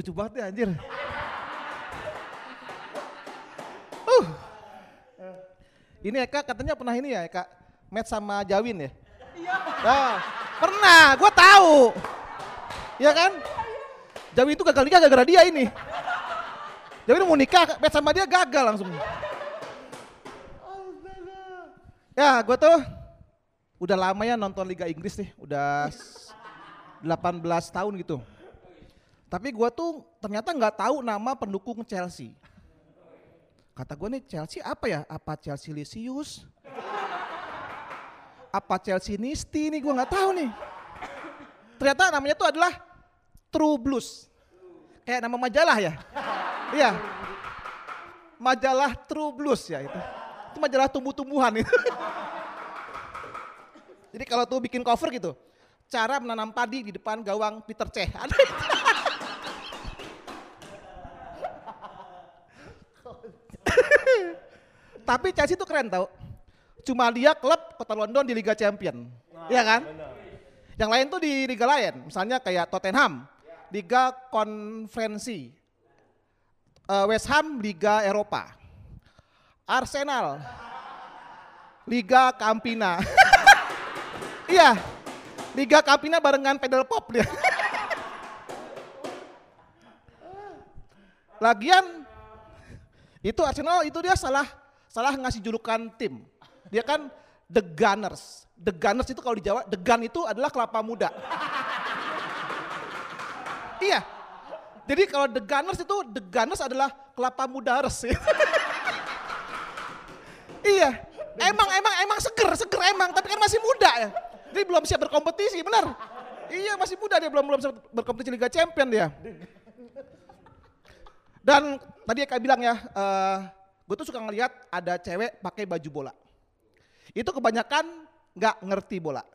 Lucu banget ya anjir. Uh. Ini Eka katanya pernah ini ya Eka, match sama Jawin ya? Iya. Nah, pernah, gue tahu. Iya kan? Jawin itu gagal nikah gara-gara dia ini. Jawin mau nikah, match sama dia gagal langsung. Ya, gue tuh udah lama ya nonton Liga Inggris nih, udah 18 tahun gitu. Tapi gue tuh ternyata nggak tahu nama pendukung Chelsea. Kata gue nih Chelsea apa ya? Apa Chelsea Lisius? Apa Chelsea Nisti nih gue nggak tahu nih. Ternyata namanya tuh adalah True Blues. Kayak nama majalah ya. Iya. Majalah True Blues ya itu. Itu majalah tumbuh-tumbuhan itu. Jadi kalau tuh bikin cover gitu, cara menanam padi di depan gawang Peter Cech. Ada itu. Tapi Chelsea itu keren tau. Cuma dia klub kota London di Liga Champion. Iya kan? Yang lain tuh di liga lain. Misalnya kayak Tottenham, Liga Konferensi. Eh, West Ham, Liga Eropa. Arsenal, Liga Campina. iya, Liga Campina barengan pedal pop dia. Lagian itu Arsenal itu dia salah salah ngasih julukan tim. Dia kan The Gunners. The Gunners itu kalau di Jawa, The Gun itu adalah kelapa muda. iya. Jadi kalau The Gunners itu, The Gunners adalah kelapa muda res. iya. Emang, emang, emang seger, seger emang. Tapi kan masih muda ya. Jadi belum siap berkompetisi, benar. Iya masih muda dia, belum belum berkompetisi Liga Champion dia. Dan tadi Eka bilang ya, uh, gue tuh suka ngelihat ada cewek pakai baju bola. Itu kebanyakan nggak ngerti bola.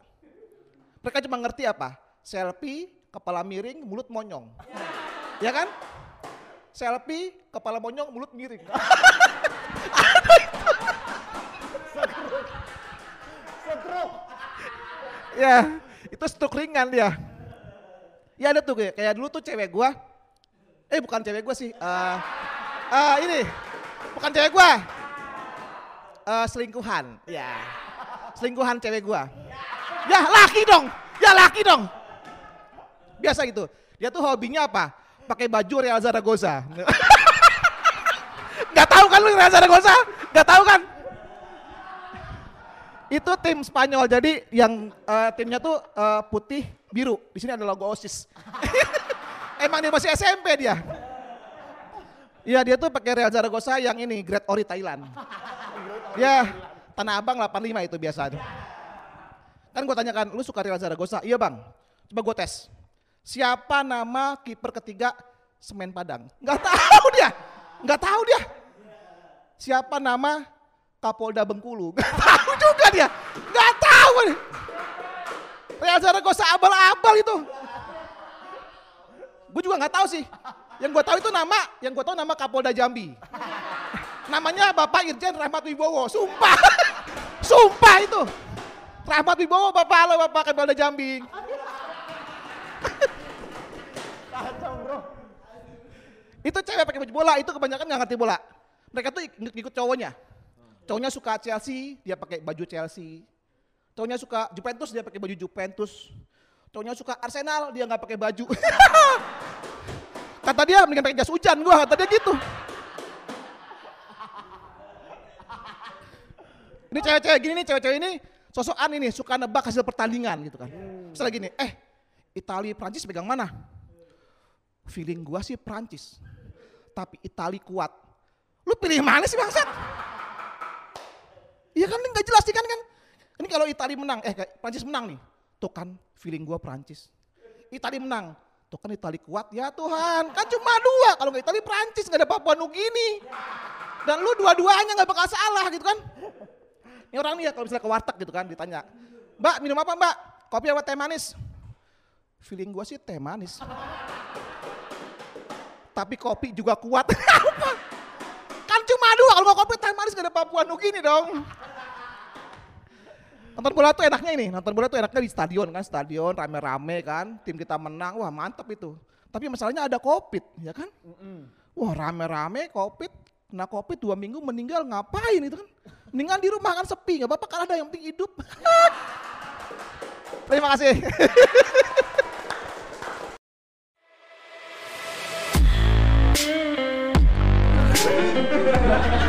Mereka cuma ngerti apa? Selfie, kepala miring, mulut monyong. Ya kan? Selfie, kepala monyong, mulut miring. ya, itu stroke ringan dia. Ya ada tuh kayak, kayak dulu tuh cewek gua. Eh bukan cewek gua sih. Uh, uh, ini bukan cewek gua. Uh, selingkuhan. Ya. Selingkuhan cewek gua. Ya laki dong. Ya laki dong. Biasa gitu. Dia tuh hobinya apa? Pakai baju Real Zaragoza. Gak tahu kan lu Real Zaragoza? Gak tahu kan? Itu tim Spanyol. Jadi yang uh, timnya tuh uh, putih biru. Di sini ada logo OSIS. Emang dia masih SMP dia. Iya dia tuh pakai Real Zaragoza yang ini Great Ori Thailand. Ya Tanah Abang 85 itu biasa tuh. Kan gue tanyakan, lu suka Real Zaragoza? Iya bang. Coba gue tes. Siapa nama kiper ketiga Semen Padang? Gak tahu dia. Gak tahu dia. Siapa nama Kapolda Bengkulu? Gak tahu juga dia. Gak tahu. Real Zaragoza abal-abal itu. Gue juga nggak tahu sih. Yang gue tahu itu nama, yang gue tahu nama Kapolda Jambi. Namanya Bapak Irjen Rahmat Wibowo. Sumpah. Sumpah itu. Rahmat Wibowo Bapak lo Bapak Kapolda Jambi. Itu cewek pakai baju bola, itu kebanyakan nggak ngerti bola. Mereka tuh ikut cowoknya. Cowoknya suka Chelsea, dia pakai baju Chelsea. Cowoknya suka Juventus, dia pakai baju Juventus. Cowoknya suka Arsenal, dia nggak pakai baju. kata dia mendingan pakai jas hujan gua, kata dia gitu. Ini cewek-cewek gini nih, cewek-cewek ini sosokan ini suka nebak hasil pertandingan gitu kan. Setelah gini, eh Itali Prancis pegang mana? Feeling gua sih Prancis. Tapi Itali kuat. Lu pilih mana sih bangsat? Iya kan nggak jelas kan kan. Ini kalau Itali menang, eh Prancis menang nih. Tuh kan feeling gua Prancis. Itali menang. Tuh kan Itali kuat ya Tuhan. Kan cuma dua. Kalau nggak Itali Prancis nggak ada Papua Nugini. Dan lu dua-duanya nggak bakal salah gitu kan. Ini orang nih ya kalau misalnya ke warteg gitu kan ditanya. Mbak minum apa mbak? Kopi apa teh manis? Feeling gua sih teh manis. Tapi kopi juga kuat. kan cuma dua kalau mau kopi teh manis gak ada Papua Nugini dong. Nonton bola tuh enaknya ini, nonton bola tuh enaknya di stadion kan, stadion rame-rame kan, tim kita menang, wah mantep itu. tapi masalahnya ada covid, ya kan? Wah rame-rame covid, kena covid dua minggu meninggal ngapain itu kan? Mendingan di rumah kan sepi, nggak apa-apa kan ada yang penting hidup. Terima kasih.